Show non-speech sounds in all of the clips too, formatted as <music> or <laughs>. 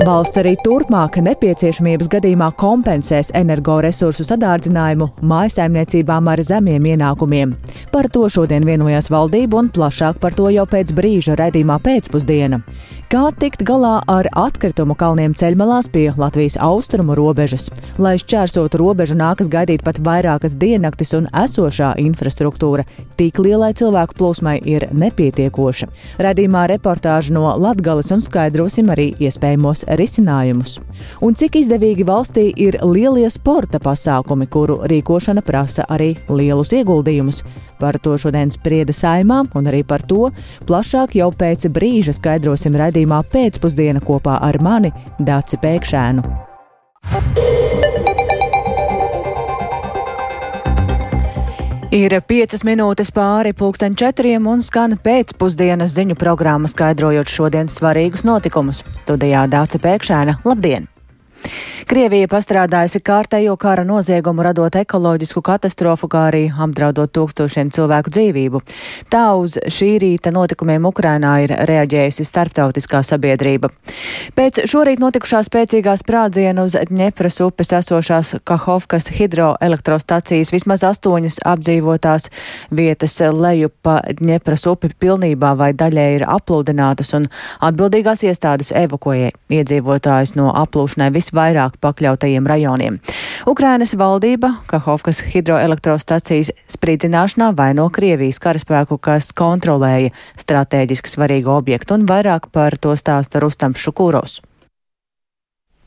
Valsts arī turpmāk nepieciešamības gadījumā kompensēs energoresursu sadārdzinājumu mājasaimniecībām ar zemiem ienākumiem. Par to šodien vienojās valdība un plašāk par to jau pēc brīža redzījumā pēcpusdiena. Kā tikt galā ar atkritumu kalniem ceļmalās pie Latvijas austrumu robežas? Lai šķērsotu robežu, nākas gaidīt pat vairākas diennaktis, un esošā infrastruktūra tik lielai cilvēku plūsmai ir nepietiekoša. Radījumā reportāža no Latgales un skaidrosim arī iespējamos risinājumus. Un cik izdevīgi valstī ir lielie sporta pasākumi, kuru rīkošana prasa arī lielus ieguldījumus. Par to šodien sprieda saimā, un arī par to plašāk jau pēc brīža skaidrosim redzījumā pēcpusdiena kopā ar mani Dāci Pēkšēnu. Ir piecas minūtes pāri pulksten četriem un skan pēcpusdienas ziņu programma skaidrojot šodienas svarīgus notikumus. Studijā Dāca Pēkšēna. Labdien! Krievija pastrādājusi kārtējo kara noziegumu, radot ekoloģisku katastrofu, kā arī apdraudot tūkstošiem cilvēku dzīvību. Tā uz šī rīta notikumiem Ukrainā ir reaģējusi starptautiskā sabiedrība. Pēc šorīt notikušā spēcīgā sprādziena uz Dņepras upes esošās Kahovkas hidroelektrostacijas vismaz astoņas apdzīvotās vietas leju pa Dņepras upi pilnībā vai daļai ir aplūdinātas un atbildīgās iestādes evakuē iedzīvotājus no aplūšanai visvairāk pakļautajiem rajoniem. Ukrainas valdība Kahovkas hidroelektrostacijas spridzināšanā vaino Krievijas karaspēku, kas kontrolēja strateģiski svarīgu objektu, un vairāk par to stāsta Rustams Šukūros.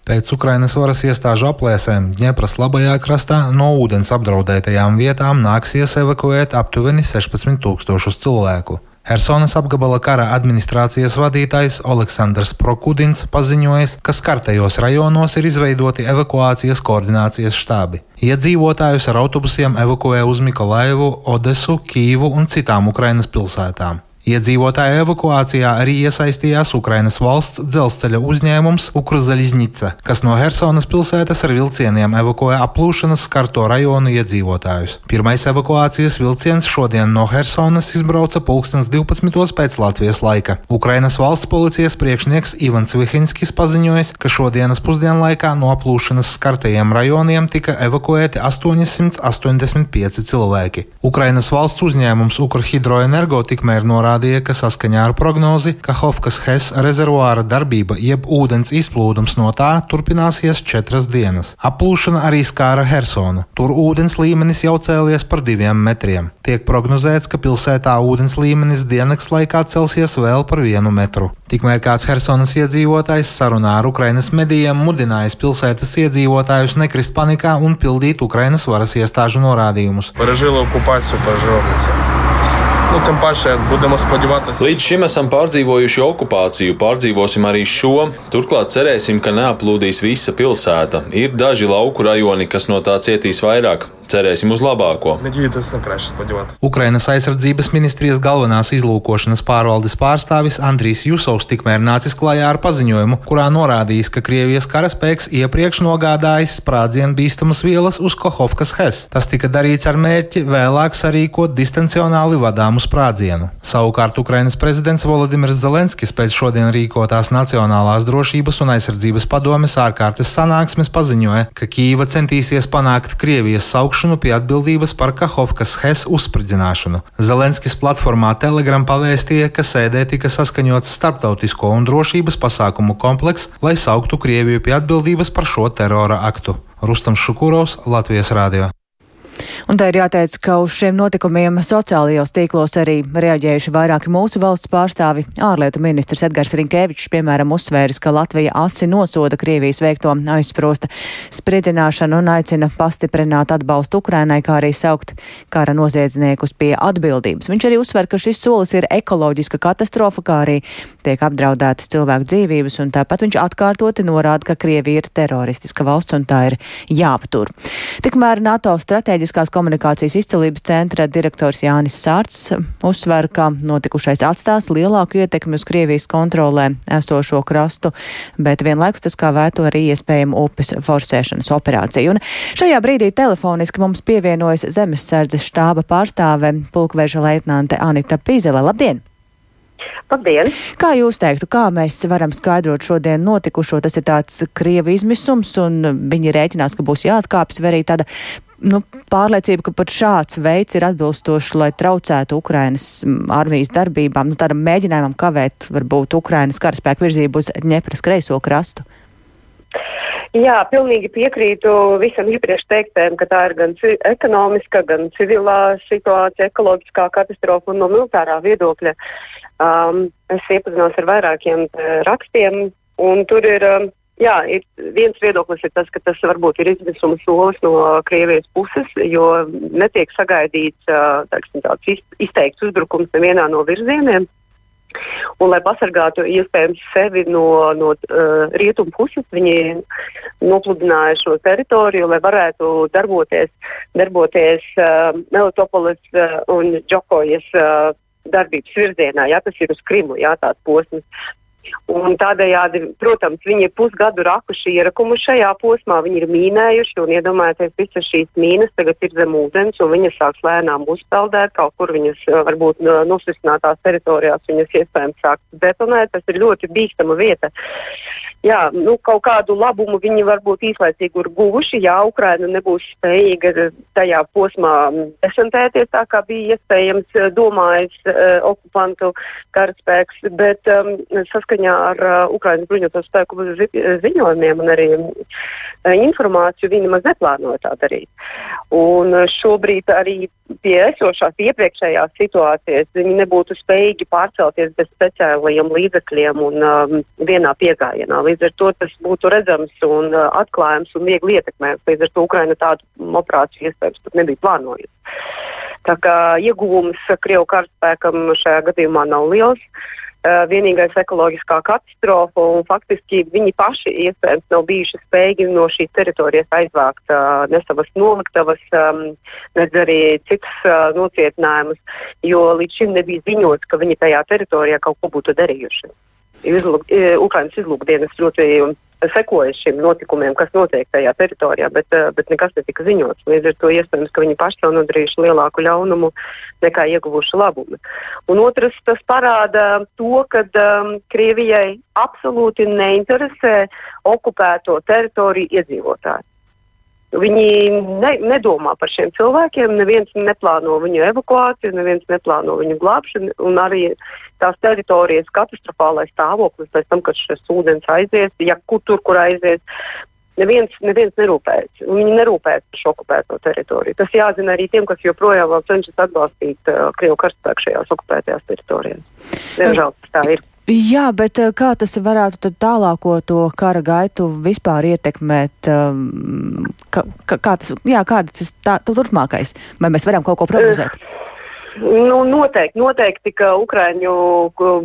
Pēc Ukrainas varas iestāžu aplēsēm Dņepras labajā krastā no ūdens apdraudētajām vietām nāksies evakuēt aptuveni 16 tūkstošus cilvēku. Helsonas apgabala kara administrācijas vadītājs Aleksandrs Prokudins paziņoja, ka skartajos rajonos ir izveidoti evakuācijas koordinācijas štābi. Iedzīvotājus ar autobusiem evakuē uz Mikolaivu, Odesu, Kīvu un citām Ukrainas pilsētām. Iedzīvotāju evakuācijā arī iesaistījās Ukrainas valsts dzelzceļa uzņēmums Ukrzaļizņica, kas no Helsonas pilsētas ar vilcieniem evakuē aplūšanas skarto rajonu iedzīvotājus. Pirmais evakuācijas vilciens šodien no Helsonas izbrauca pulkstens 12. pēc Latvijas laika. Ukrainas valsts policijas priekšnieks Ivans Vihinskis paziņoja, ka šodienas pusdienlaikā no aplūšanas skartajiem rajoniem tika evakuēti 885 cilvēki. Ukrainas valsts uzņēmums Ukrhidroenergo tikmēr norādīja, parādīja, ka saskaņā ar prognozi Kahovkas Hes rezervuāra darbība, jeb ūdens izplūdums no tā, turpināsies četras dienas. Aplūšana arī skāra Hersonu. Tur ūdens līmenis jau cēlies par diviem metriem. Tiek prognozēts, ka pilsētā ūdens līmenis diennakts laikā celsies vēl par vienu metru. Tikmēr kāds Helsinas iedzīvotājs sarunā ar Ukrainas medijiem mudinājis pilsētas iedzīvotājus nekrist panikā un pildīt Ukrainas varas iestāžu norādījumus. Paražīla okupācija, paražīla okupācija. Nu, tam pašai budam spodzināties. Līdz šim esam pārdzīvojuši okupāciju, pārdzīvosim arī šo. Turklāt cerēsim, ka neaplūdīs visa pilsēta. Ir daži lauku rajoni, kas no tā cietīs vairāk. Cerēsim uz labāko. Ukrainas aizsardzības ministrijas galvenās izlūkošanas pārvaldes pārstāvis Andrijs Jusovs tikmēr nācis klajā ar paziņojumu, kurā norādījis, ka Krievijas karaspēks iepriekš nogādājis sprādzienu bīstamas vielas uz Kohovkas HES. Tas tika darīts ar mērķi vēlāk sarīkot distancionāli vadāmu sprādzienu. Savukārt Ukrainas prezidents Volodimirs Zelenskis pēc šodien rīkotās Nacionālās drošības un aizsardzības padomes ārkārtas sanāksmes paziņoja, ka Kīva centīsies panākt Krievijas saukšanu saukšanu pie atbildības par Kahovkas HES uzspridzināšanu. Zelenskis platformā Telegram pavēstīja, ka sēdē tika saskaņots starptautisko un drošības pasākumu komplekss, lai sauktu Krieviju pie atbildības par šo terora aktu. Rustam Šukurovs, Latvijas Rādio. Un tā ir jāteic, ka uz šiem notikumiem sociālajos tīklos arī reaģējuši vairāki mūsu valsts pārstāvi. Ārlietu ministrs Edgars Rinkēvičs, piemēram, uzsvēris, ka Latvija asi nosoda Krievijas veikto aizsprosta spridzināšanu un aicina pastiprināt atbalstu Ukrainai, kā arī saukt kara noziedzniekus pie atbildības. Viņš arī uzsver, ka šis solis ir ekoloģiska katastrofa, kā arī tiek apdraudētas cilvēku dzīvības, un tāpat viņš atkārtoti norāda, ka Krievija ir teroristiska valsts un tā ir jāaptur. Tikmēr NATO stratēģiskās komunikācijas izcelības centra direktors Jānis Sārts uzsver, ka notikušais atstās lielāku ietekmi uz Krievijas kontrolē esošo krastu, bet vienlaikus tas kā vēto arī iespējamu upes forsēšanas operāciju. Un šajā brīdī telefoniski mums pievienojas zemesardzes štāba pārstāve pulkveža leitnante Anita Pīzele. Labdien! Labdien! Kā jūs teiktu, kā mēs varam skaidrot šodien notikušo? Tas ir tāds krievi izmisums, un viņi rēķinās, ka būs jāatkāpjas, vai arī tāda nu, pārliecība, ka pat šāds veids ir atbilstošs, lai traucētu Ukrainas armijas darbībām, nu, tādam mēģinājumam kavēt varbūt Ukrainas karaspēku virzību uz Ņepras kreiso krastu? Jā, pilnīgi piekrītu visam iepriekš teiktēm, ka tā ir gan ekonomiska, gan civilā situācija, ekoloģiskā katastrofa un no militārā viedokļa. Um, es iepazinos ar vairākiem uh, rakstiem, un tur ir. Um, Jā, ir, viens viedoklis ir tas, ka tas varbūt ir izmisuma solis no Krievijas puses, jo netiek sagaidīts uh, tāds izteikts uzbrukums nevienā no virzieniem. Un, lai pasargātu iespējams sevi no, no uh, rietumu puses, viņi nopludināja šo teritoriju, lai varētu darboties, darboties uh, Melitopolis uh, un Džokojas uh, darbības virzienā. Jā, tas ir uz Krimu, jā, tāds posms. Un tādējādi, protams, viņi ir pusgadu rakuši ierakumu šajā posmā, viņi ir mīnējuši un iedomājieties, visas šīs mīnas tagad ir zem ūdens un viņas sāks lēnām uzpeldēt, kaut kur viņas varbūt nosvisinātās teritorijās viņas iespējams sāks detonēt. Tas ir ļoti bīstama vieta. Jā, nu, kaut kādu labumu viņi varbūt īslaicīgi ir guvuši, ja Ukraina nebūs spējīga tajā posmā desantēties tā, kā bija iespējams domājis uh, okupantu karaspēks, bet um, saskaņā saskaņā ar uh, Ukraiņas bruņoto spēku zi ziņojumiem un arī uh, informāciju viņi nemaz neplānoja tā darīt. Un uh, šobrīd arī pie esošās iepriekšējās situācijas viņi nebūtu spējīgi pārcelties bez speciālajiem līdzekļiem un um, vienā piegājienā. Līdz ar to tas būtu redzams un uh, atklājams un viegli ietekmējams. Līdz ar to Ukraina tādu operāciju iespējams pat nebija plānojusi. Tā kā ieguvums Krievijas karaspēkam šajā gadījumā nav liels. Uh, vienīgais ekoloģiskā katastrofa, un faktiski viņi paši iespējams nav bijuši spējīgi no šīs teritorijas aizvākt uh, ne savas noliktavas, um, ne arī citas uh, nocietinājumus, jo līdz šim nebija ziņots, ka viņi tajā teritorijā kaut ko būtu darījuši. Izlūk, Ukraiņas izlūkdienas ļoti sekoja šiem notikumiem, kas notiek tajā teritorijā, bet, eh, bet nekas netika ziņots. Līdz ar to iespējams, ka viņi paši jau nodarījuši lielāku ļaunumu nekā ieguvuši labumu. Un otrs, tas parāda to, ka um, Krievijai absolūti neinteresē okupēto teritoriju iedzīvotāji. Viņi ne, nedomā par šiem cilvēkiem, neviens neplāno viņu evakuāciju, neviens neplāno viņu glābšanu. Arī tās teritorijas katastrofālais stāvoklis pēc tam, kad šis ūdens aizies, ja kur tur, kur aizies, neviens, neviens nerūpējas. Viņi nerūpējas par šo okupēto teritoriju. Tas jāzina arī tiem, kas joprojām cenšas atbalstīt uh, Krievu karaspēku šajās okupētajās teritorijās. Diemžēl tas tā ir. Jā, bet eh, kā tas varētu tālāko to kara gaitu vispār ietekmēt? Um, kā, kā tas, jā, kāda tas tā, turpmākais? Vai mēs varam kaut ko prognozēt? Uh. Nu, noteikti, noteikti, ka Ukrāņu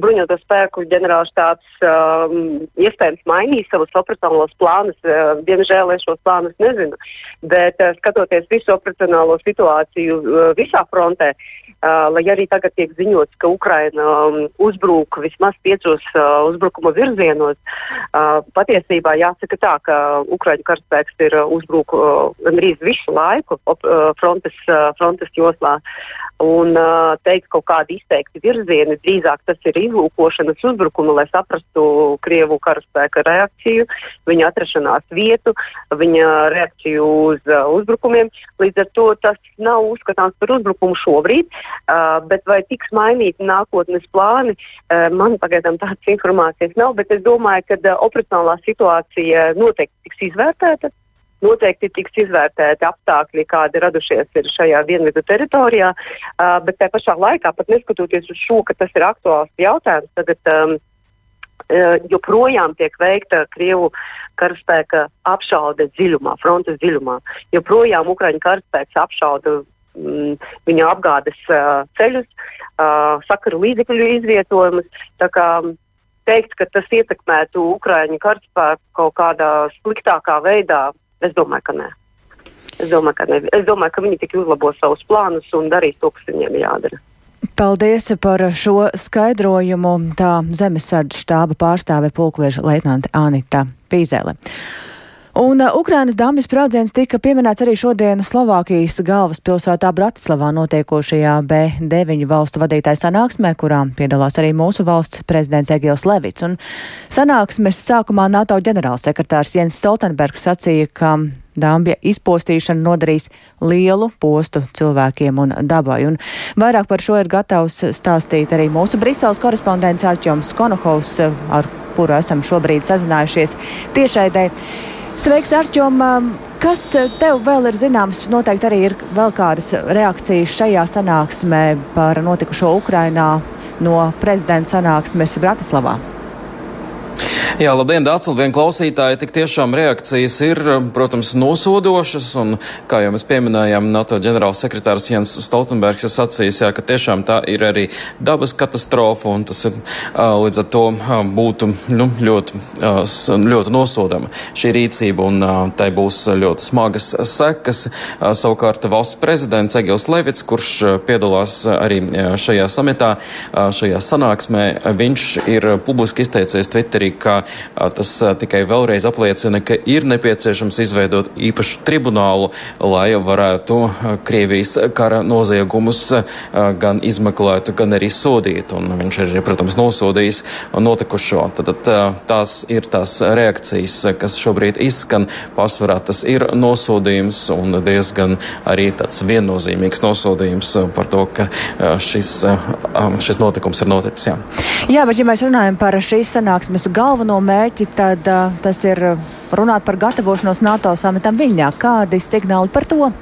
bruņoto spēku ģenerālštābs um, iespējams mainīs savus operacionālos plānus. Uh, diemžēl es šos plānus nezinu. Bet uh, skatoties visu operacionālo situāciju uh, visā frontē, uh, lai arī tagad tiek ziņots, ka Ukraina um, uzbruk vismaz piecos uh, uzbrukuma virzienos, uh, patiesībā jāsaka tā, ka Ukrāņu karaspēks ir uh, uzbruk uh, gandrīz visu laiku op, uh, frontes, uh, frontes joslā. Un, teikt kaut kādi izteikti virzieni. Drīzāk tas ir izlūkošanas uzbrukumi, lai saprastu Krievu karaspēka reakciju, viņa atrašanās vietu, viņa reakciju uz uh, uzbrukumiem. Līdz ar to tas nav uzskatāms par uzbrukumu šobrīd, uh, bet vai tiks mainīti nākotnes plāni, uh, man pagaidām tādas informācijas nav, bet es domāju, ka uh, operacionālā situācija noteikti tiks izvērtēta noteikti tiks izvērtēti apstākļi, kādi radušies šajā dienvidu teritorijā, bet tajā pašā laikā, pat neskatoties uz šo, ka tas ir aktuāls jautājums, tagad um, joprojām tiek veikta Krievu karaspēka apšaude dziļumā, frontes dziļumā. Joprojām Ukraiņu karaspēks apšauda mm, viņa apgādes uh, ceļus, uh, sakaru līdzekļu izvietojumus. Teikt, ka tas ietekmētu Ukraiņu karaspēku kaut kādā sliktākā veidā, Es domāju, ka nē. Es domāju, ka, ne. es domāju, ka viņi tikai uzlabos savus plānus un darīs to, kas viņiem jādara. Paldies par šo skaidrojumu. Tā zemesardze štāba pārstāve pulklieža leitnante Anita Pīzele. Un uh, Ukrainas dāmas sprādziens tika pieminēts arī šodien Slovākijas galvaspilsētā Bratislavā notiekošajā B9 valstu vadītāja sanāksmē, kurā piedalās arī mūsu valsts prezidents Egils Levits. Un sanāksmes sākumā NATO ģenerālsekretārs Jens Stoltenbergs sacīja, ka Dāmbja izpostīšana nodarīs lielu postu cilvēkiem un dabai. Un vairāk par šo ir gatavs stāstīt arī mūsu Briseles korespondents Arķoms Konohovs, ar kuru esam šobrīd sazinājušies tiešaidē. Sveiks, Arčom! Kas tev vēl ir zināms? Noteikti arī ir vēl kādas reakcijas šajā sanāksmē par notikušo Ukrainā no prezidenta sanāksmes Bratislavā. Jā, labdien, Dārts, labdien, klausītāji. Tik tiešām reakcijas ir, protams, nosodošas, un, kā jau mēs pieminējām, NATO ģenerālsekretārs Jens Stoltenbergs ir sacījis, jā, ka tiešām tā ir arī dabas katastrofa, un tas ir līdz ar to būtu nu, ļoti, ļoti nosodama šī rīcība, un tai būs ļoti smagas sekas. Savukārt valsts prezidents Egils Levits, kurš piedalās arī šajā samitā, šajā sanāksmē, viņš ir publiski izteicies Twitterī, ka Tas tikai vēlreiz apliecina, ka ir nepieciešams izveidot īpašu tribunālu, lai varētu Krievijas kara noziegumus gan izmeklētu, gan arī sodīt. Un viņš ir, protams, nosodījis notikušo. Tad, tad tās ir tās reakcijas, kas šobrīd izskan. Pārsvarā tas ir nosodījums un diezgan arī tāds viennozīmīgs nosodījums par to, ka šis, šis notikums ir noticis. Jā. jā, bet ja mēs runājam par šīs sanāksmes galveno galveno mērķi, tad uh, tas ir runāt par gatavošanos NATO samitam Viļņā. Kādi signāli par to?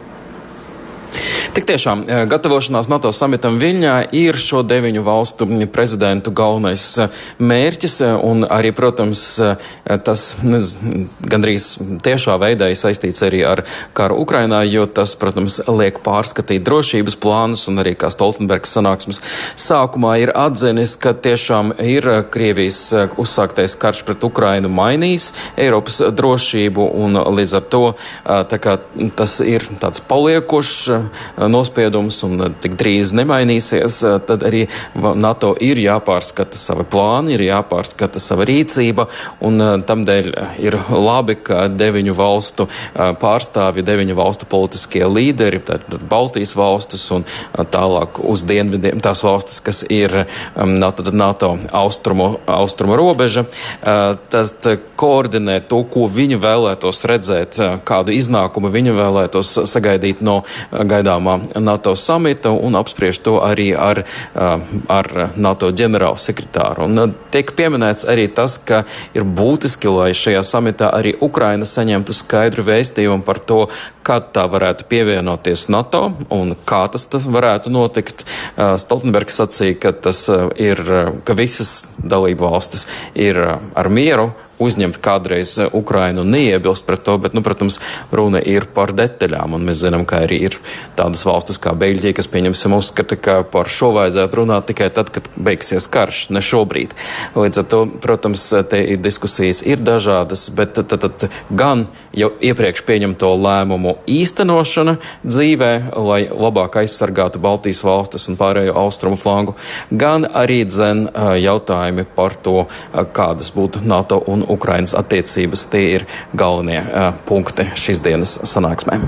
Tik tiešām eh, gatavošanās NATO samitam Viļņā ir šo deviņu valstu prezidentu galvenais eh, mērķis, eh, un arī, protams, tas gandrīz tiešā veidā ir saistīts arī ar karu Ukrainā, jo tas, protams, liek pārskatīt drošības plānus, un arī kā Stoltenbergs sanāksmes sākumā ir atzinis, ka tiešām ir Krievijas uzsāktais karš pret Ukrainu mainījis Eiropas drošību, un līdz ar to kā, tas ir tāds paliekošs nospiedums un eh, tik drīz nemainīsies, eh, tad arī NATO ir jāpārskata savi plāni, ir jāpārskata sava rīcība, tamdēļ ir labi, ka deviņu valstu pārstāvji, deviņu valstu politiskie līderi, tātad Baltijas valstis un tālāk uz dienvidiem tās valstis, kas ir NATO, NATO austrumu, austrumu robeža, tad koordinē to, ko viņi vēlētos redzēt, kādu iznākumu viņi vēlētos sagaidīt no gaidāmā NATO samita un apspriež to arī ar, ar NATO ģenerālu sekretāru. Un tiek pieminēts arī tas, ka ir būtiski, lai šajā samitā arī Ukraina saņemtu skaidru vēstījumu par to, kad tā varētu pievienoties NATO un kā tas, tas varētu notikt. Stoltenbergs sacīja, ka tas ir, ka visas dalību valstis ir ar mieru uzņemt kādreiz eh, Ukrainu neiebilst pret to, bet, nu, protams, runa ir par detaļām. Mēs zinām, ka arī ir tādas valstis kā Beļģija, kas, pieņemsim, uzskata, ka par šo vajadzētu runāt tikai tad, kad beigsies karš, ne šobrīd. Līdz ar to, protams, te diskusijas ir dažādas, bet tad, tad, gan jau iepriekš pieņemto lēmumu īstenošana dzīvē, lai labāk aizsargātu Baltijas valstis un pārējo austrumu flangu, gan arī dzen jautājumi par to, kādas būtu NATO un Ukrainas attiecības. Tie ir galvenie punkti šīs dienas sanāksmē.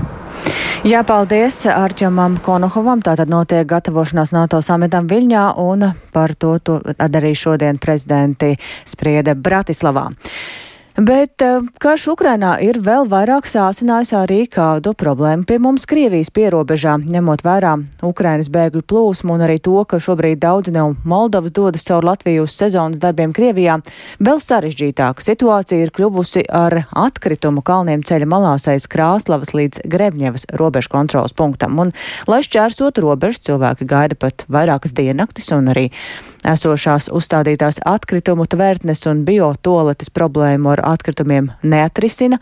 Jā, paldies Arčamam Konohovam. Tātad notiek gatavošanās NATO samitam Viļņā un par to, to arī šodien prezidenti sprieda Bratislavā. Bet eh, karš Ukrainā ir vēl vairāk sācinājis arī kādu problēmu pie mums Krievijas pierobežā, ņemot vērā Ukrainas bēgļu plūsmu un arī to, ka šobrīd daudzi no Moldovas dodas caur Latviju uz sezonas darbiem Krievijā. Vēl sarežģītāka situācija ir kļuvusi ar atkritumu kalniem ceļa malās aiz Krāslavas līdz Grebņevas robežu kontrolas punktam. Un, lai šķērsotu robežu, cilvēki gaida pat vairākas diennaktis un arī esošās uzstādītās atkritumu tvērtnes un biotoaletes problēmu ar atkritumiem neatrisina,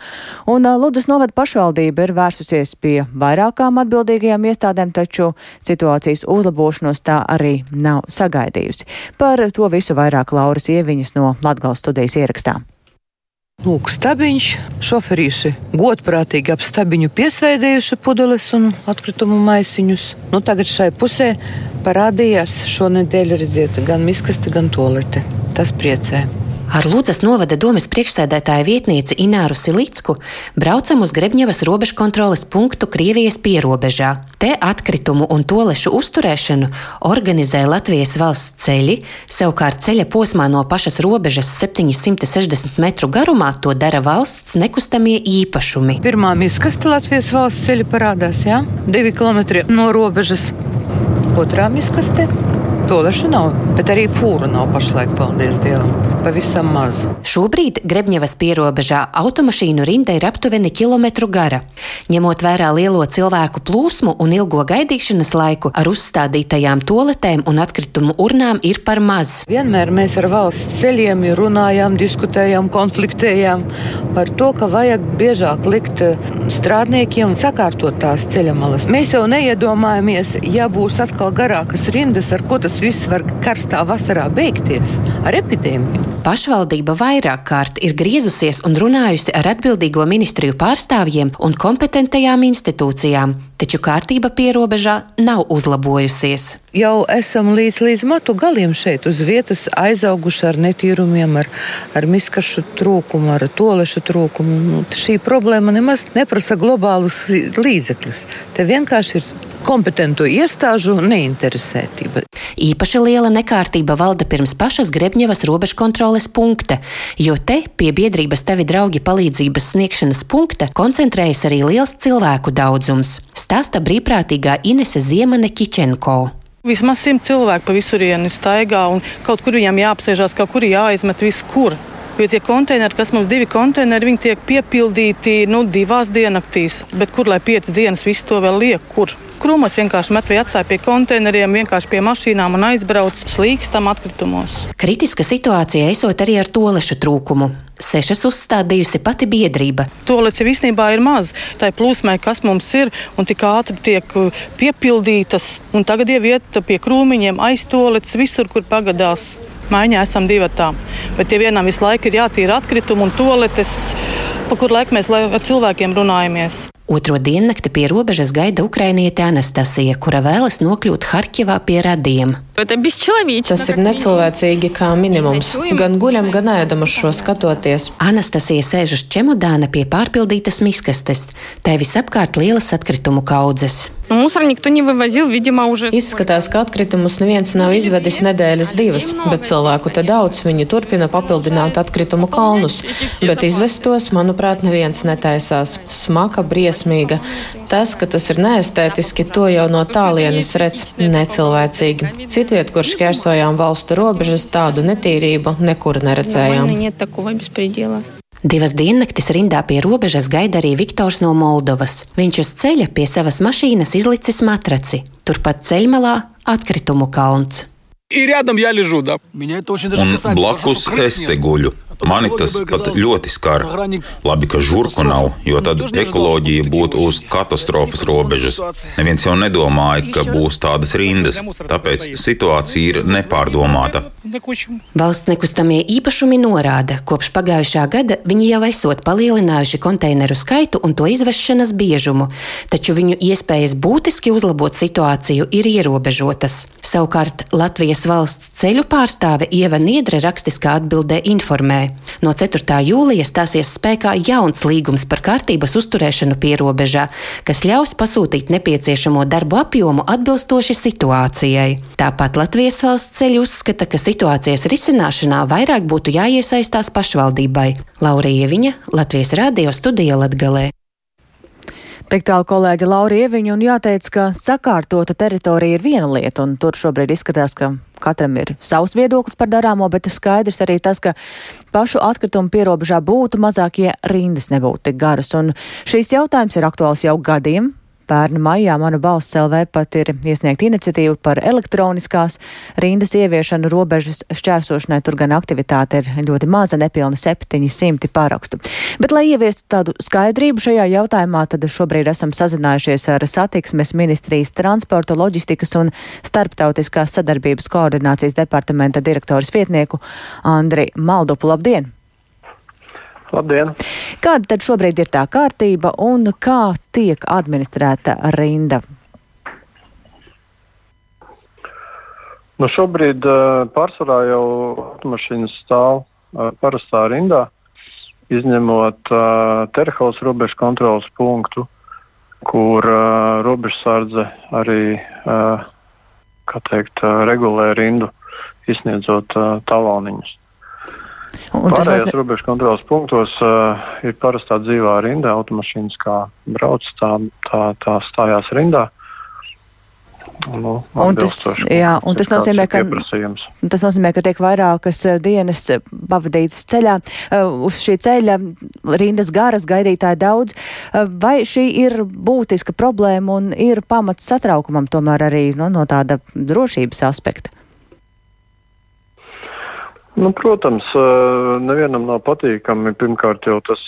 un Ludus novada pašvaldība ir vērsusies pie vairākām atbildīgajām iestādēm, taču situācijas uzlabošanos tā arī nav sagaidījusi. Par to visu vairāk Lauras Ieviņas no Latgales studijas ierakstā. Lūk, stabiņš, šoferīši godprātīgi ap stabiņu piesveidējuši pudeles un atkritumu maisiņus. Nu, tagad šai pusē parādījās šonadēļ, redziet, gan miskasti, gan tolete. Tas priecē. Ar Lūdzas novada domas priekšsēdētāja vietnieci Ināru Silicku braucam uz Grebņevas robežkontroles punktu Krievijas pierobežā. Te atkritumu un tolešu uzturēšanu organizē Latvijas valsts ceļi, savukārt ceļa posmā no pašas robežas 760 metru garumā to dara valsts nekustamie īpašumi. Pirmā miskaste Latvijas valsts ceļa parādās, jā, divi kilometri no robežas. Otrā miskaste Tolešu nav, bet arī fūru nav pašlaik, paldies Dievam. Pavisam maz. Šobrīd Grebņevas pierobežā automašīnu rinda ir aptuveni kilometru gara. Ņemot vērā lielo cilvēku plūsmu un ilgo gaidīšanas laiku, ar uzstādītajām toletēm un atkritumu urnām ir par maz. Vienmēr mēs ar valsts ceļiem runājām, diskutējām, konfliktējām par to, ka vajag biežāk likt eh, strādniekiem sakārtot tās ceļa malas. Mēs jau neiedomājamies, ja būs atkal garākas rindas, ar ko tas viss var karstā vasarā beigties ar epidēmiju. Pašvaldība vairāk kārt ir griezusies un runājusi ar atbildīgo ministriju pārstāvjiem un kompetentajām institūcijām, taču kārtība pierobežā nav uzlabojusies. Jau esam līdz, līdz matu galiem šeit, uz vietas aizauguši ar netīrumiem, ar, ar miskašu trūkumu, ar tolešu trūkumu. Nu, šī problēma nemaz neprasa globālus līdzekļus. Te vienkārši ir kompetentu iestāžu neinteresētība. Īpaši liela nekārtība valda pirms pašas Grebņevas robežkontroles punkta, jo te pie biedrības Tavi draugi palīdzības sniegšanas punkta koncentrējas arī liels cilvēku daudzums, stāsta brīvprātīgā Inese Ziemane Kičenko. Vismaz simt cilvēku pa visurienu staigā un kaut kur viņam jāapsēžās, kaut kur jāizmet visu kur. Jo tie konteineri, kas mums divi konteineri, viņi tiek piepildīti nu, divās diennaktīs. Bet kur lai piecas dienas visu to vēl liek? Kur? Krūmas vienkārši met vai atstāja pie konteineriem, vienkārši pie mašīnām un aizbrauc slīkstam atkritumos. Kritiska situācija esot arī ar tolešu trūkumu. Sešas uzstādījusi pati biedrība. Tolets jau īstenībā ir maz. Tā ir plūsmai, kas mums ir, un tik ātri tiek uh, piepildītas. Un tagad jau iet pie krūmiņiem aiztolets visur, kur pagadās. Maiņā esam divi tā. Bet ja vienam visu laiku ir jātīra atkritumi un toaletes, pa kur laiku mēs ar cilvēkiem runājamies. Otro diennakti pie robežas gaida ukrainiete Anastasija, kura vēlas nokļūt Harkivā pie radiem. Tas ir necilvēcīgi kā minimums. Gan guļam, gan ēdam uz šo skatoties. Anastasija sēž uz čemodāna pie pārpildītas miskastes. Tā visapkārt lielas atkritumu kaudzes. Izskatās, ka atkritumus neviens nav izvedis nedēļas divas, bet cilvēku te daudz, viņi turpina papildināt atkritumu kalnus. Bet izvest tos, manuprāt, neviens netaisās. Smaka, briesmīga. Tas, ka tas ir neestētiski, to jau no tālienes redz necilvēcīgi. Citviet, kur šķērsojām valstu robežas, tādu netīrību nekur neredzējām. Divas diennaktis rindā pie robežas gaida arī Viktors no Moldovas. Viņš uz ceļa pie savas mašīnas izlicis matraci. Turpat ceļmalā atkritumu kalns. Un blakus es te guļu. Mani tas pat ļoti skar. Labi, ka žurku nav, jo tad ekoloģija būtu uz katastrofas robežas. Neviens jau nedomāja, ka būs tādas rindas, tāpēc situācija ir nepārdomāta. Valsts nekustamie īpašumi norāda, kopš pagājušā gada viņi jau esot palielinājuši konteineru skaitu un to izvešanas biežumu, taču viņu iespējas būtiski uzlabot situāciju ir ierobežotas. Savukārt Latvijas valsts ceļu pārstāve Ieva Niedre rakstiskā atbildē informē, No 4. jūlija stāsies spēkā jauns līgums par kārtības uzturēšanu pierobežā, kas ļaus pasūtīt nepieciešamo darbu apjomu atbilstoši situācijai. Tāpat Latvijas valsts ceļi uzskata, ka situācijas risināšanā vairāk būtu jāiesaistās pašvaldībai. Laurija Viņa, Latvijas Rādio studija Latgalē. Tik tālu kolēģi Laura Ieviņa un jāteic, ka sakārtota teritorija ir viena lieta, un tur šobrīd izskatās, ka katram ir savs viedoklis par darāmo, bet skaidrs arī tas, ka pašu atkritumu pierobežā būtu mazāk, ja rindas nebūtu tik garas. Un šīs jautājums ir aktuāls jau gadiem. Pērnu maijā mana balss LV pat ir iesniegta iniciatīva par elektroniskās rindas ieviešanu robežas šķērsošanai. Tur gan aktivitāte ir ļoti maza, nepilna 700 parakstu. Bet, lai ieviestu tādu skaidrību šajā jautājumā, tad šobrīd esam sazinājušies ar satiksmes ministrijas transporta, loģistikas un starptautiskās sadarbības koordinācijas departamenta direktoras vietnieku Andri Maldupu. Labdien! Labdien! Kāda tad šobrīd ir tā kārtība un kā tiek administrēta rinda? Nu šobrīd uh, pārsvarā jau automašīnas stāv parastā rindā, izņemot uh, Terhaus robežu kontrolas punktu, kur uh, robežsardze arī uh, teikt, regulē rindu, izsniedzot taloniņus. Un Pārējās tas... robežu kontrolas punktos uh, ir parastā dzīvā rinda. Automašīnas kā brauc, tā, tā, tā stājās rindā. Nu, un tas, jā, un tas, nozīmē, ka, tas nozīmē, ka tiek vairākas uh, dienas uh, pavadītas ceļā. Uh, uz šī ceļa rindas garas gaidītāji daudz. Uh, vai šī ir būtiska problēma un ir pamats satraukumam tomēr arī nu, no tāda drošības aspekta? Nu, protams, nevienam nav patīkami. Pirmkārt, jau tas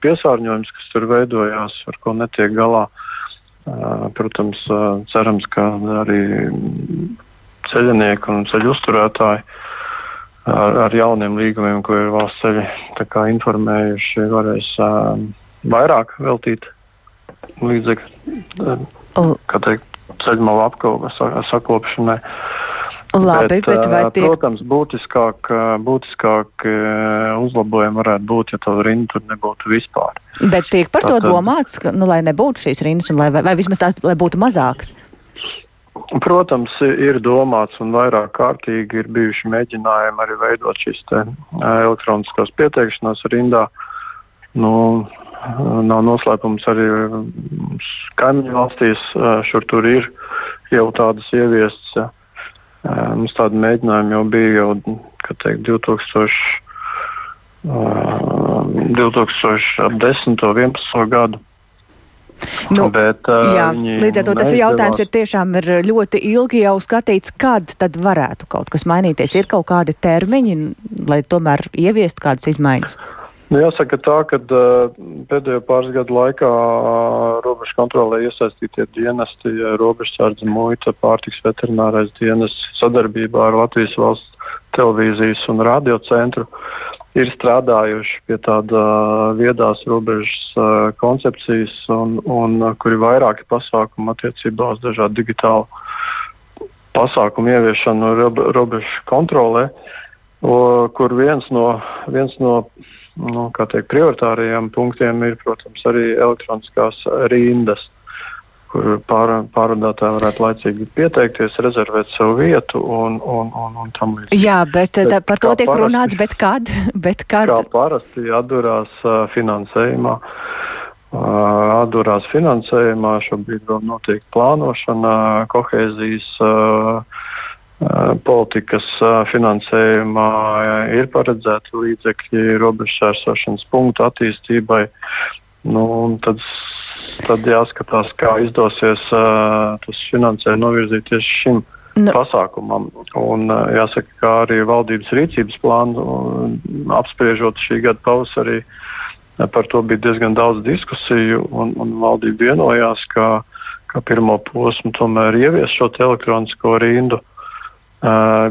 piesārņojums, kas tur veidojās, ar ko netiek galā. Protams, cerams, ka arī ceļinieki un ceļu uzturētāji ar, ar jauniem līgumiem, ko ir valsts ceļi informējuši, varēs vairāk veltīt līdzekļu ceļu malu apkalpes sakopšanai. Labi, bet, bet vai tiek... Protams, būtiskāk, būtiskāk uzlabojumi varētu būt, ja tāda rinda tur nebūtu vispār. Bet tiek par Tātad... to domāts, ka, nu, lai nebūtu šīs rindas, lai, vai, vai vismaz tās būtu mazākas? Protams, ir domāts un vairāk kārtīgi ir bijuši mēģinājumi arī veidot šīs elektroniskās pieteikšanās rindā. Nu, nav noslēpums arī kaimiņu valstīs, šur tur ir jau tādas ieviestas Mums tādi mēģinājumi jau bija jau teikt, 2000, 2010. un 2011. gadu. Nu, Bet, jā, līdz ar to tas jautājums ir tiešām ir ļoti ilgi jau skatīts, kad tad varētu kaut kas mainīties. Ir kaut kādi termiņi, lai tomēr ieviestu kādas izmaiņas. Uh, Nu, jāsaka tā, ka uh, pēdējo pāris gadu laikā uh, robežu kontrolē iesaistītie dienesti, ja robežsardze, muita, pārtiks veterinārais dienests sadarbībā ar Latvijas valsts televīzijas un radiocentru ir strādājuši pie tāda viedās robežas koncepcijas, un, un kur ir vairāki pasākumi attiecībā uz dažādu digitālu pasākumu ieviešanu robežu kontrolē, kur viens no, viens no nu, teikt, prioritārajiem punktiem ir, protams, arī elektroniskās rindas, kur pār, pārvadātāji varētu laicīgi pieteikties, rezervēt savu vietu un, un, un, un tam līdzīgi. Jā, bet, bet par to tiek parasti, runāts, bet kad? <laughs> bet kad? Kā parasti atdurās uh, finansējumā. Uh, atdurās finansējumā, šobrīd vēl notiek plānošana, kohēzijas uh, politikas finansējumā ir paredzēti līdzekļi robežsērsošanas punktu attīstībai. Nu, tad, tad jāskatās, kā izdosies tas finansējums novirzīt tieši šim nu. pasākumam. Un, jāsaka, kā arī valdības rīcības plānu apspriežot šī gada pavasarī, par to bija diezgan daudz diskusiju, un, un valdība vienojās, ka, ka pirmo posmu tomēr ievies šo elektronisko rindu. Uh,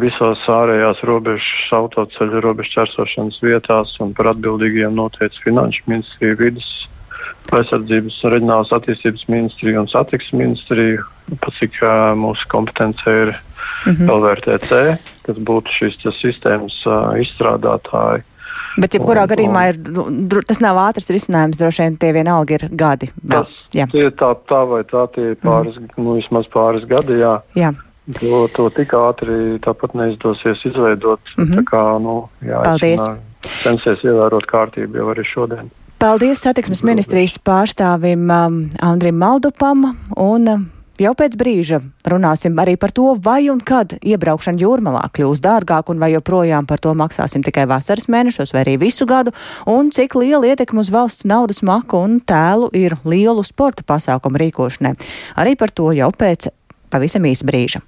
visos ārējās robežas, autoceļu robežu čersošanas vietās un par atbildīgiem noteica Finanšu ministrija, vidas aizsardzības un reģionālās attīstības ministrija un satiksmes ministrija, cik mūsu kompetence ir mm -hmm. LVRTC, kas būtu šīs sistēmas izstrādātāji. Bet, jebkurā un, gadījumā, ir, tas nav ātrs risinājums. Droši vien tie vienalga ir gadi. Tas, tie tā, tā vai tā, tie ir pāris, mm. nu, vismaz pāris gadi. Jā. Jā. To, to tik ātri tāpat neizdosies izveidot. Mm -hmm. Kā, nu, jā, Paldies! Censies ievērot kārtību jau arī šodien. Paldies satiksmes ministrijas pārstāvim um, Andrim Maldupam un um, Jau pēc brīža runāsim arī par to, vai un kad iebraukšana jūrmalā kļūs dārgāk, un vai joprojām par to maksāsim tikai vasaras mēnešos vai arī visu gadu, un cik liela ietekme uz valsts naudas maku un tēlu ir lielu sporta pasākumu rīkošanai. Arī par to jau pēc pavisam īsa brīža.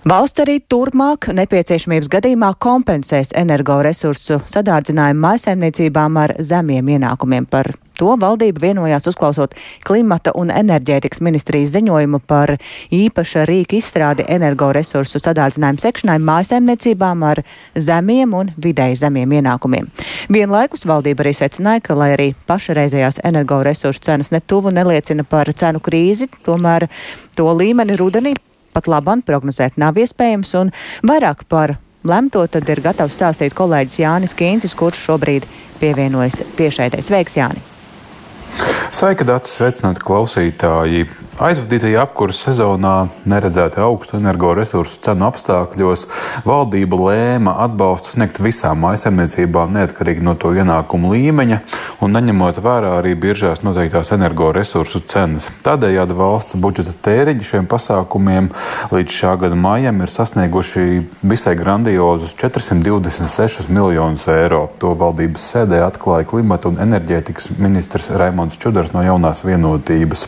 Valsts arī turpmāk nepieciešamības gadījumā kompensēs energoresursu sadārdzinājumu mājsaimniecībām ar zemiem ienākumiem. Par to valdība vienojās uzklausot klimata un enerģētikas ministrijas ziņojumu par īpaša rīka izstrādi energoresursu sadārdzinājumu sekšanai mājasēmniecībām ar zemiem un vidēji zemiem ienākumiem. Vienlaikus valdība arī secināja, ka, lai arī pašreizējās energoresursu cenas netuvu neliecina par cenu krīzi, tomēr to līmeni rudenī pat labam prognozēt nav iespējams, un vairāk par lemto tad ir gatavs stāstīt kolēģis Jānis Kīncis, kurš šobrīd pievienojas tiešraidē. Sveiks, Jāni! Sveika, Dārts! Sveicināti klausītāji! Aizvadītajā apkurses sezonā neredzēta augstu energoresursu cenu apstākļos valdība lēma atbalstu sniegt visām maisaimniecībām neatkarīgi no to ienākumu līmeņa un neņemot vērā arī biržās noteiktās energoresursu cenas. Tādējādi valsts budžeta tēriņi šiem pasākumiem līdz šā gada maijam ir sasnieguši visai grandiozus 426 miljonus eiro. To valdības sēdē atklāja klimata un enerģētikas ministrs Raimons Čudars no jaunās vienotības.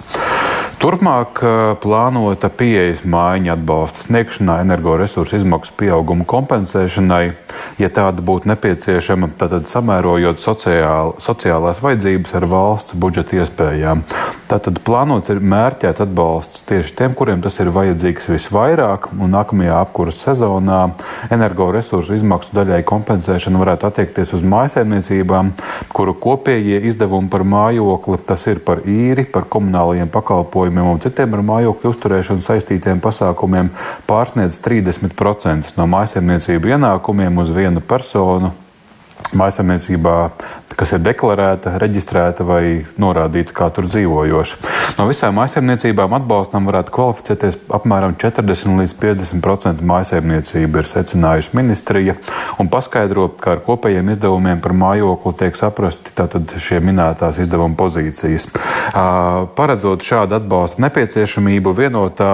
Turpmāk plānota pieejas mājiņa atbalsta sniegšanā, energoresursu izmaksu pieauguma kompensēšanai, ja tāda būtu nepieciešama, tad samērojot sociāl, sociālās vajadzības ar valsts budžeta iespējām. Tātad plānots ir mērķēt atbalsts tieši tiem, kuriem tas ir vajadzīgs visvairāk, un nākamajā apkuras sezonā energoresursu izmaksu daļai kompensēšana varētu attiekties uz mājsaimniecībām, kuru kopējie izdevumi par mājokli, tas ir par īri, par komunālajiem pakalpojumiem, pakalpojumiem un citiem ar mājokļu uzturēšanu saistītiem pasākumiem pārsniedz 30% no mājsaimniecību ienākumiem uz vienu personu mājsaimniecībā, kas ir deklarēta, reģistrēta vai norādīta kā tur dzīvojoša. No visām mājsaimniecībām atbalstam varētu kvalificēties apmēram 40 līdz 50% mājsaimniecība, ir secinājusi ministrija, un paskaidro, ka ar kopējiem izdevumiem par mājokli tiek saprasti tātad šie minētās izdevuma pozīcijas. Paredzot šādu atbalstu nepieciešamību, vienotā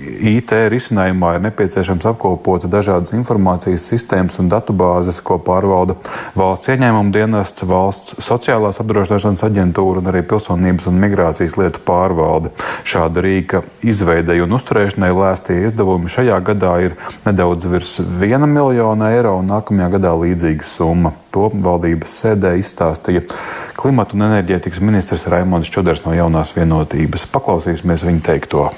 IT risinājumā ir nepieciešams apkopot dažādas informācijas sistēmas un datubāzes, ko pārvalda valsts ieņēmuma dienests, valsts sociālās apdrošināšanas aģentūra un arī pilsonības un migrācijas lietu pārvalde. Šāda rīka izveidei un uzturēšanai lēstie izdevumi šajā gadā ir nedaudz virs viena miljona eiro un nākamajā gadā līdzīga summa. To valdības sēdē izstāstīja klimata un enerģētikas ministrs Raimons Čuders no jaunās vienotības. Paklausīsimies viņa teikto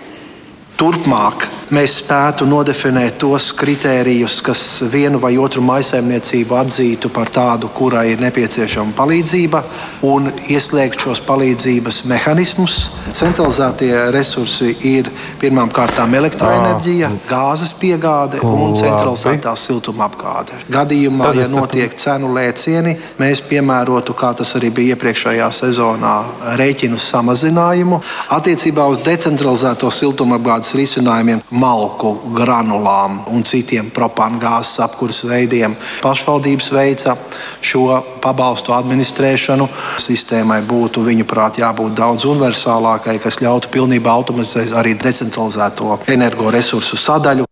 turpmāk mēs spētu nodefinēt tos kritērijus, kas vienu vai otru maisaimniecību atzītu par tādu, kurai ir nepieciešama palīdzība, un ieslēgt šos palīdzības mehānismus. Centralizētie resursi ir pirmkārt elektroenerģija, gāzes piegāde un centralizētā siltuma apgāde. Gadījumā, ja notiek cenu lēcieni, mēs piemērotu, kā tas arī bija iepriekšējā sezonā, rēķinu samazinājumu. Attiecībā uz decentralizēto siltuma apgādes risinājumiem malku granulām un citiem propangāzes apkurses veidiem. Pašvaldības veica šo pabalstu administrēšanu. Sistēmai būtu, viņuprāt, jābūt daudz universālākai, kas ļautu pilnībā automatizēt arī decentralizēto energoresursu sadaļu.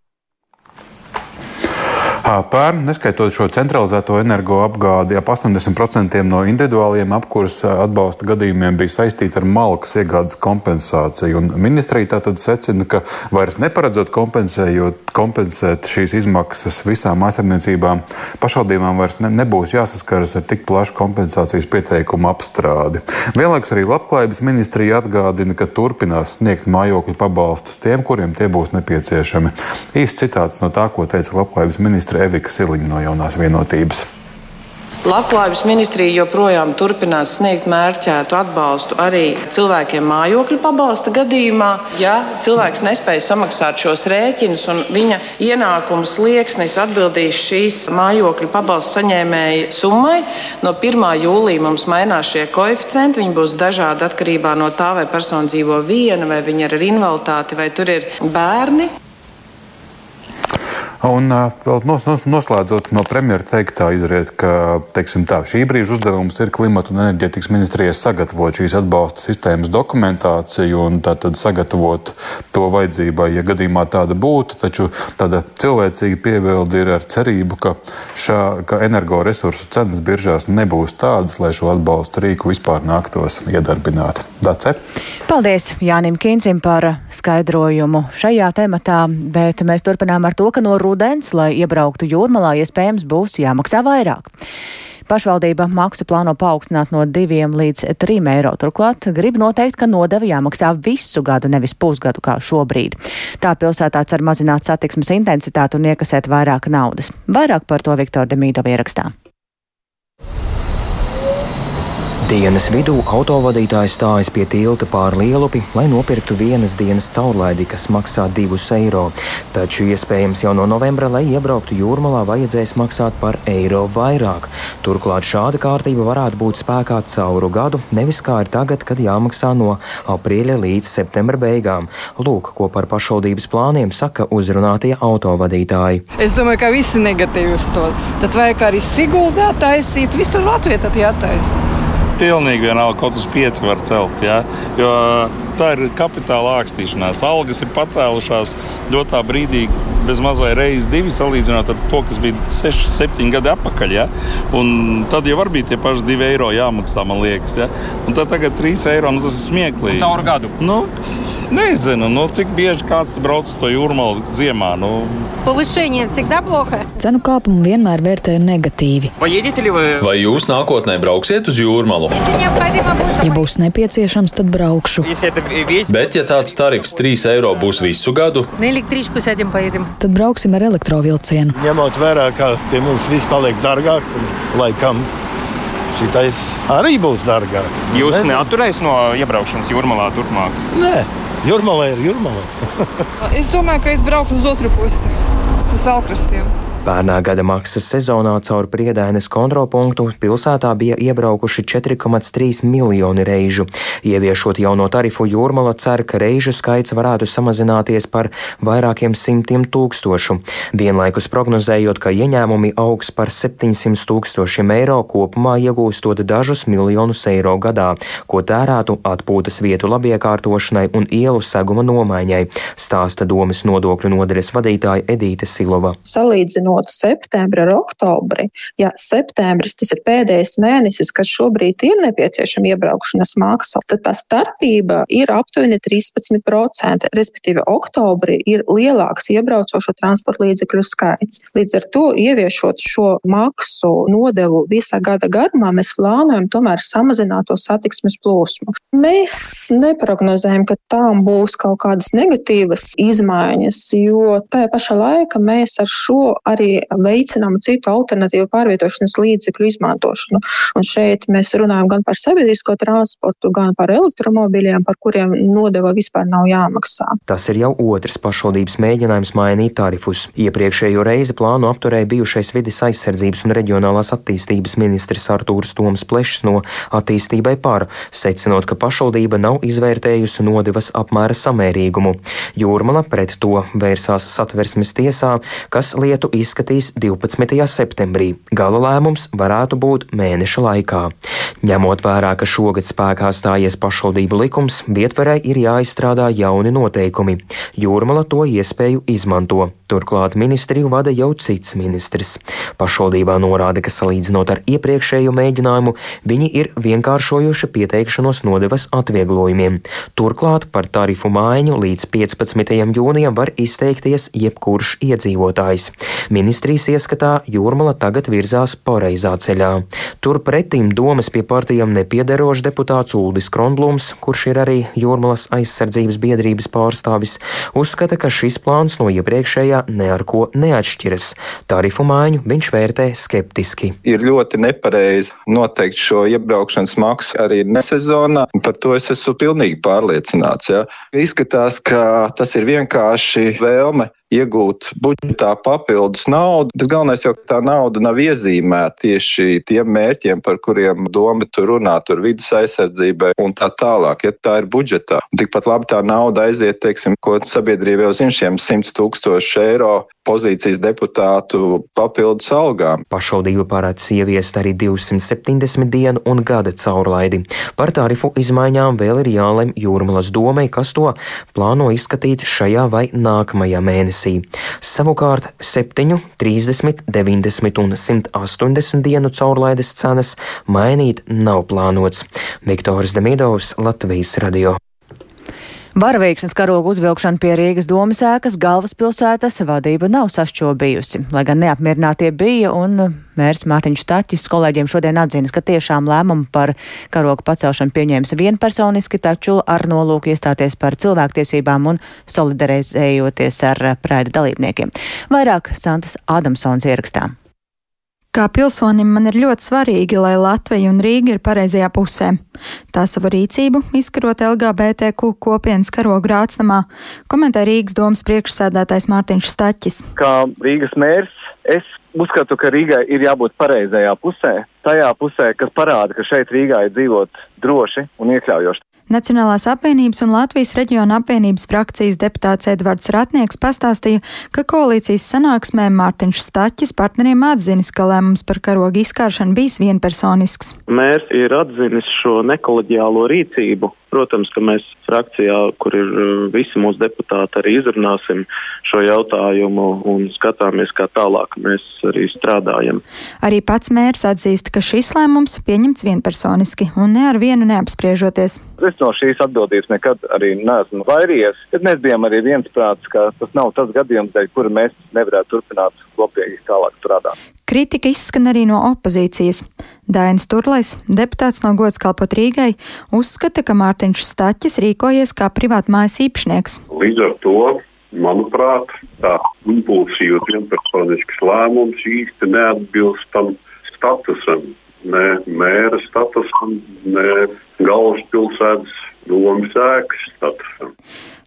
Pērn, neskaitot šo centralizēto energoapgādi, ap 80% no individuāliem apkurses atbalsta gadījumiem bija saistīti ar malkas iegādes kompensāciju. Un ministrija tātad secina, ka vairs neparedzot kompensēt šīs izmaksas visām aizsardzniecībām, pašvaldībām vairs ne, nebūs jāsaskaras ar tik plašu kompensācijas pieteikumu apstrādi. Vienlaikus arī Labklājības ministrija atgādina, ka turpinās sniegt mājokļu pabalstus tiem, kuriem tie būs nepieciešami. Īsts citāts no tā, ko teica Labklājības ministra Evika Siliņa no jaunās vienotības. Labklājības ministrija joprojām turpinās sniegt mērķētu atbalstu arī cilvēkiem mājokļu pabalsta gadījumā. Ja cilvēks nespēja samaksāt šos rēķinus un viņa ienākums liekas atbildīs šīs mājokļu pabalsta saņēmēja summai, no 1. jūlija mums mainās šie koeficienti. Viņi būs dažādi atkarībā no tā, vai persona dzīvo viena, vai viņa ir ar invaliditāti, vai tur ir bērni. Un vēl nos, nos, noslēdzot no premjera teiktā, izriet, ka tā, šī brīža uzdevums ir klimata un enerģētikas ministrijai sagatavot šīs atbalsta sistēmas dokumentāciju un tātad sagatavot to vajadzībai, ja gadījumā tāda būtu. Taču tāda cilvēcīga piebilde ir ar cerību, ka, šā, ka energoresursu cenas biržās nebūs tādas, lai šo atbalstu rīku vispār nāktos iedarbināt. Dace? Paldies Jānim Kīncim par skaidrojumu šajā tematā, bet mēs turpinām ar to, ka no rudens, lai iebrauktu jūrmalā, iespējams būs jāmaksā vairāk. Pašvaldība maksu plāno paaugstināt no 2 līdz 3 eiro. Turklāt grib noteikt, ka nodeva jāmaksā visu gadu, nevis pusgadu kā šobrīd. Tā pilsētā cer mazināt satiksmes intensitāti un iekasēt vairāk naudas. Vairāk par to Viktora Demīdova ierakstā. Dienas vidū autovadītājs stājas pie tilta pāri Lielupi, lai nopirktu vienas dienas caurlaidi, kas maksā 2 eiro. Taču iespējams jau no novembra, lai iebrauktu jūrmalā, vajadzēs maksāt par eiro vairāk. Turklāt šāda kārtība varētu būt spēkā cauru gadu, nevis kā ir tagad, kad jāmaksā no aprīļa līdz septembra beigām. Lūk, ko par pašvaldības plāniem saka uzrunātie autovadītāji. Es domāju, ka visi negatīvi uz to. Tad vajag arī Siguldā taisīt, visur Latvijā tad jātaisa pilnīgi vienalga, kaut uz pieci var celt. Ja? Jo tā ir kapitāla ākstīšanās. Algas ir pacēlušās ļoti tā brīdī, bez mazliet reizes divi salīdzinot ar to, kas bija 6, 7 gadi atpakaļ. Ja? Un tad jau var bija tie paši 2 eiro jāmaksā, man liekas. Ja? Un tad tagad 3 eiro, nu tas ir smieklīgi. Caur gadu. Nu, Nezinu, nu, cik bieži kāds brauc uz to jūrmālu ziemā. Nu. Повышение всегда плохо. Cenu kāpumu vienmēr vērtēju negatīvi. Vai jūs nākotnē brauksiet uz jūrmalu? Ja būs nepieciešams, tad braukšu. Bet, ja tāds tarifs 3 eiro būs visu gadu, На электричку сядем, поедем. Tad brauksim ar elektrovilcienu. Ņemot vērā, ka pie mums viss paliek dārgāk, tad laikam šitais arī būs dārgāk. Jūs neaturēsiet no iebraukšanas jūrmalā turpmāk? Nē, jūrmalā ir jūrmalā. es domāju, ka es braukšu uz otru pusi, uz Alkrastiem. Pērnā gada maksas sezonā caur Priedainas kontrolpunktu pilsētā bija iebraukuši 4,3 miljoni reižu. Ieviešot jauno tarifu jūrmala cer, ka reižu skaits varētu samazināties par vairākiem simtiem tūkstošu. Vienlaikus prognozējot, ka ieņēmumi augs par 700 tūkstošiem eiro, kopumā iegūstot dažus miljonus eiro gadā, ko tērētu atpūtas vietu labiekārtošanai un ielu seguma nomaiņai, stāsta domas nodokļu nodaļas vadītāja Edīte Silova. Salīdzinot salīdzinot septembri ar oktobri, ja septembris tas ir pēdējais mēnesis, kad šobrīd ir nepieciešama iebraukšanas maksa, tad tā starpība ir aptuveni 13%. Respektīvi, oktobrī ir lielāks iebraucošo transporta līdzekļu skaits. Līdz ar to, ieviešot šo maksu nodevu visā gada garumā, mēs plānojam tomēr samazināt to satiksmes plūsmu. Mēs neprognozējam, ka tām būs kaut kādas negatīvas izmaiņas, jo tajā pašā laikā mēs ar šo arī veicinām citu alternatīvu pārvietošanas līdzekļu izmantošanu. Un šeit mēs runājam gan par sabiedrisko transportu, gan par elektromobīļiem, par kuriem nodeva vispār nav jāmaksā. Tas ir jau otrs pašvaldības mēģinājums mainīt tarifus. Iepriekšējo reizi plānu apturēja bijušais vidas aizsardzības un reģionālās attīstības ministrs Artūrs Toms Plešs no attīstībai par, secinot, ka pašvaldība nav izvērtējusi nodevas apmēra samērīgumu. Jūrmala pret to vērsās satversmes tiesā, kas lietu izskatīs 12. septembrī. Gala lēmums varētu būt mēneša laikā. Ņemot vērā, ka šogad spēkā stājies pašvaldību likums, vietvarai ir jāizstrādā jauni noteikumi. Jūrmala to iespēju izmanto. Turklāt ministriju vada jau cits ministrs. Pašvaldībā norāda, ka salīdzinot ar iepriekšējo mēģinājumu, viņi ir vienkāršojuši pieteikšanos nodevas atvieglojumiem. Turklāt par tarifu maiņu līdz 15. jūnijam var izteikties jebkurš iedzīvotājs. Ministrijas ieskatā Jūrmala tagad virzās pareizā ceļā. Turpretim domas pie partijām nepiedarošs deputāts Uldis Kronblums, kurš ir arī Jūrmalas aizsardzības biedrības pārstāvis, uzskata, ka šis plāns no iepriekšējā ne ar ko neatšķiras. Tarifu maiņu viņš vērtē skeptiski. Ir ļoti nepareizi noteikt šo iebraukšanas maksu arī nesezonā. Par to es esmu pilnīgi pārliecināts. Ja. Izskatās, ka tas ir vienkārši vēlme iegūt budžetā papildus naudu. Tas galvenais jau, ka tā nauda nav iezīmēta tieši tiem mērķiem, par kuriem doma tur runā, tur vidas aizsardzībai un tā tālāk, ja tā ir budžetā. Un tikpat labi tā nauda aiziet, teiksim, ko sabiedrība jau zina, šiem 100 tūkstoši eiro pozīcijas deputātu papildus algām. Pašvaldība parāds ieviest arī 270 dienu un gada caurlaidi. Par tarifu izmaiņām vēl ir jālem Jūrmalas domai, kas to plāno izskatīt šajā vai nākamajā mēnesī. Savukārt 7, 30, 90 un 180 dienu caurlaides cenas mainīt nav plānots. Viktors Demidovs, Latvijas radio. Varavīksnes karogu uzvilkšana pie Rīgas domas ēkas galvaspilsētas vadība nav sašķobījusi, lai gan neapmierinātie bija un mērs Mārtiņš Taķis kolēģiem šodien atzīst, ka tiešām lēmumu par karogu pacelšanu pieņēmis vienpersoniski, taču ar nolūku iestāties par cilvēktiesībām un solidarizējoties ar praida dalībniekiem. Vairāk Santas Adamsons ierakstā. Kā pilsonim man ir ļoti svarīgi, lai Latvija un Rīga ir pareizajā pusē. Tā savu rīcību, izkarot LGBTQ kopienas karogu rācnamā, komentē Rīgas domas priekšsēdētājs Mārtiņš Staķis. Kā Rīgas mērs, es uzskatu, ka Rīgai ir jābūt pareizajā pusē, tajā pusē, kas parāda, ka šeit Rīgā ir dzīvot droši un iekļaujoši. Nacionālās apvienības un Latvijas reģiona apvienības frakcijas deputāts Edvards Ratnieks pastāstīja, ka koalīcijas sanāksmē Mārtiņš Staķis partneriem atzinis, ka lēmums par karogu izkāršanu bijis vienpersonisks. Mērs ir atzinis šo nekoloģiālo rīcību Protams, ka mēs frakcijā, kur ir uh, visi mūsu deputāti, arī izrunāsim šo jautājumu un skatāmies, kā tālāk mēs arī strādājam. Arī pats mērs atzīst, ka šis lēmums pieņemts vienpersoniski un ne ar vienu neapspriežoties. Es no šīs atbildības nekad arī neesmu vairījies, bet mēs bijām arī viensprāts, ka tas nav tas gadījums, dēļ kura mēs nevarētu turpināt kopīgi tālāk strādāt. Kritika izskan arī no opozīcijas. Dainis Turlais, deputāts no gods kalpot Rīgai, uzskata, ka Mārtiņš Staķis rīkojies kā privātmājas īpašnieks. Līdz ar to, manuprāt, tā impulsīva vienpersonisks lēmums īsti neatbilst tam statusam, ne mēra statusam, ne galvaspilsētas domas ēkas statusam.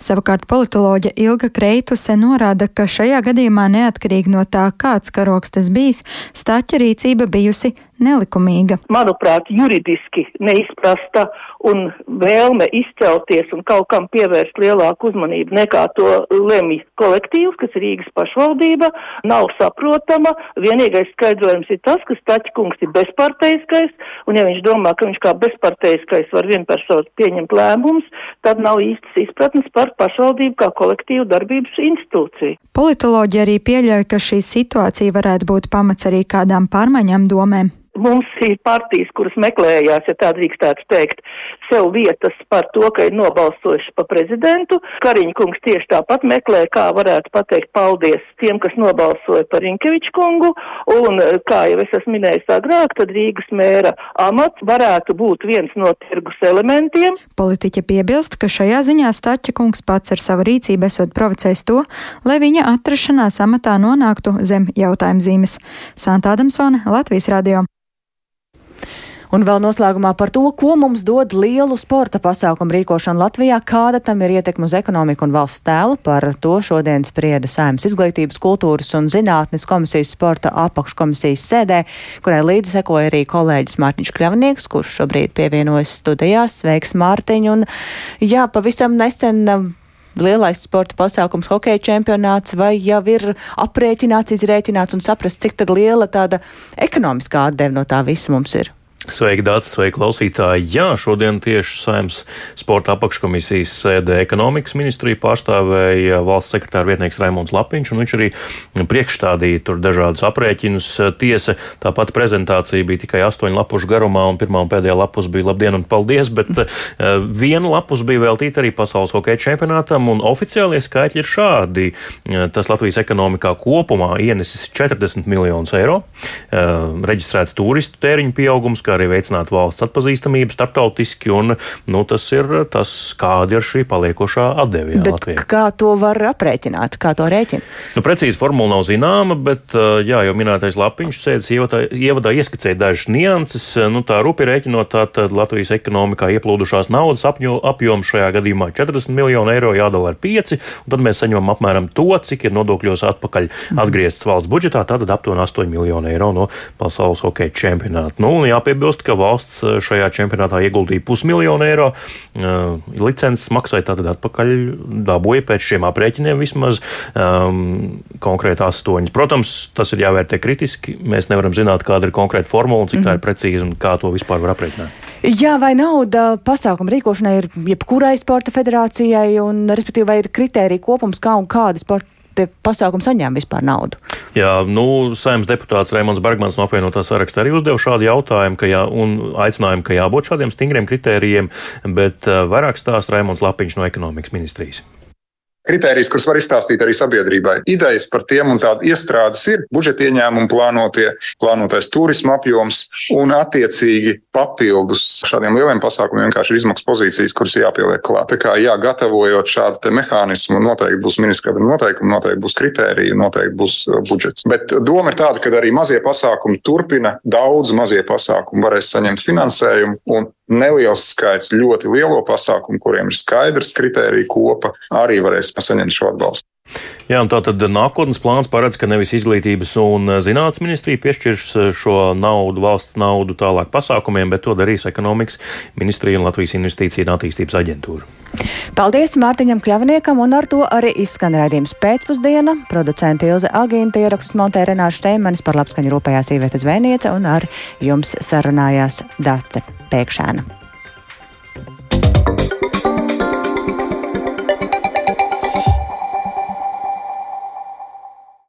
Savukārt politoloģe Ilga Kreituse norāda, ka šajā gadījumā neatkarīgi no tā, kāds karoks tas bijis, staķa rīcība bijusi nelikumīga. Manuprāt, juridiski neizprasta un vēlme izcelties un kaut kam pievērst lielāku uzmanību nekā to lemj kolektīvs, kas ir Rīgas pašvaldība, nav saprotama. Vienīgais skaidrojums ir tas, ka Staķkungs ir bezparteiskais, un ja viņš domā, ka viņš kā bezparteiskais var vienpersonu pieņemt lēmumus, tad nav īstas izpratnes par pašvaldību kā kolektīvu darbības institūciju. Politoloģi arī pieļauj, ka šī situācija varētu būt pamats arī kādām pārmaiņām domēm mums ir partijas, kuras meklējās, ja tā drīkstētu teikt, sev vietas par to, ka ir nobalsojuši pa prezidentu. Kariņkungs tieši tāpat meklē, kā varētu pateikt paldies tiem, kas nobalsoja par Rinkeviču kungu, un, kā jau es esmu minējis agrāk, tad Rīgas mēra amats varētu būt viens no tirgus elementiem. Politiķa piebilst, ka šajā ziņā Staķa kungs pats ar savu rīcību esot provocējis to, lai viņa atrašanās amatā nonāktu zem jautājuma zīmes. Santa Adamsone, Latvijas radio. Un vēl noslēgumā par to, ko mums dod lielu sporta pasākumu rīkošana Latvijā, kāda tam ir ietekme uz ekonomiku un valsts tēlu. Par to šodien sprieda Saimnes izglītības, kultūras un zinātnes komisijas sporta apakškomisijas sēdē, kurai līdzi sekoja arī kolēģis Mārtiņš Kļavnieks, kurš šobrīd pievienojas studijās. Sveiks, Mārtiņ! Un, jā, pavisam nesen lielais sporta pasākums, hokeja čempionāts, vai jau ir aprēķināts, izrēķināts un saprast, cik liela tāda ekonomiskā atdeve no tā visa mums ir? Sveiki, Dārts, sveiki, klausītāji! Jā, šodien tieši Saimnes sporta apakškomisijas sēdē ekonomikas ministrija pārstāvēja valsts sekretāra vietnieks Raimons Lapiņš, un viņš arī priekšstādīja tur dažādus aprēķinus. Tiesa, tāpat prezentācija bija tikai astoņu lapušu garumā, un pirmā un pēdējā lapus bija labdien un paldies, bet uh, <laughs> viena lapus bija veltīta arī pasaules hokeja čempionātam, un oficiālie skaitļi ir šādi. Uh, tas Latvijas ekonomikā kopumā ienesis 40 miljonus eiro, reģistrēts turistu tēriņu pieaugums, kā arī veicināt valsts atpazīstamību starptautiski, un nu, tas ir tas, kāda ir šī paliekošā atdeve. Jā, kā to var aprēķināt, kā to rēķina? Nu, precīzi formula nav zināma, bet jā, jau minētais lapiņš sēdes ievadā, ievadā ieskicēja dažas nianses. Nu, tā rupi rēķinot, tātad Latvijas ekonomikā ieplūdušās naudas apjoms šajā gadījumā 40 miljonu eiro jādala ar 5, un tad mēs saņemam apmēram to, cik ir nodokļos atpakaļ mhm. atgriezts valsts budžetā, tātad aptuveni 8 miljonu eiro no pasaules hokeja čempionāta. Nu, jāpiebilst, jāpiebilst, ka valsts eh, šajā čempionātā ieguldīja pusmiljonu eiro. Eh, licences maksāja tātad atpakaļ, dabūja pēc šiem aprēķiniem vismaz um, konkrēti astoņas. Protams, tas ir jāvērtē kritiski. Mēs nevaram zināt, kāda ir konkrēta formula un cik mm -hmm. tā ir mhm. precīza un kā to vispār var aprēķināt. Jā, vai nauda pasākuma rīkošanai ir jebkurai sporta federācijai, un respektīvi vai ir kritērija kopums, kā un kādi sporta tie pasākumi saņēma vispār naudu? Jā, nu, saimnes deputāts Raimons Bergmans no apvienotā saraksta arī uzdeva šādu jautājumu, jā, un aicinājumu, ka jābūt šādiem stingriem kritērijiem, bet uh, vairāk stāsta Raimons Lapiņš no ekonomikas ministrijas kritērijas, kurus var izstāstīt arī sabiedrībai. Idejas par tiem un tādu iestrādes ir budžeta ieņēmumu plānotie, plānotais turisma apjoms un attiecīgi papildus šādiem lieliem pasākumiem vienkārši ir izmaksu pozīcijas, kuras jāpieliek klāt. Tā kā, jā, gatavojot šādu mehānismu, noteikti būs ministra noteikumi, noteikti būs kritēriji, noteikti būs uh, budžets. Bet doma ir tāda, ka arī mazie pasākumi turpina, daudz mazie pasākumi varēs saņemt finansējumu un neliels skaits ļoti lielo pasākumu, kuriem ir skaidrs kritērija kopa, arī varēs saņemt šo atbalstu. Jā, tā tad nākotnes plāns paredz, ka nevis izglītības un zinātnes ministrija piešķirs šo naudu, valsts naudu tālāk pasākumiem, bet to darīs ekonomikas ministrija un Latvijas investīcija un attīstības aģentūra. Paldies Mārtiņam Kļavniekam, un ar to arī izskan raidījums pēcpusdiena. Producenti Ilze Agīnta ierakstus montē Renāša Steimanis par labskaņu rūpējās īvietas zvejniece, un ar jums sarunājās Dace Pēkšēna.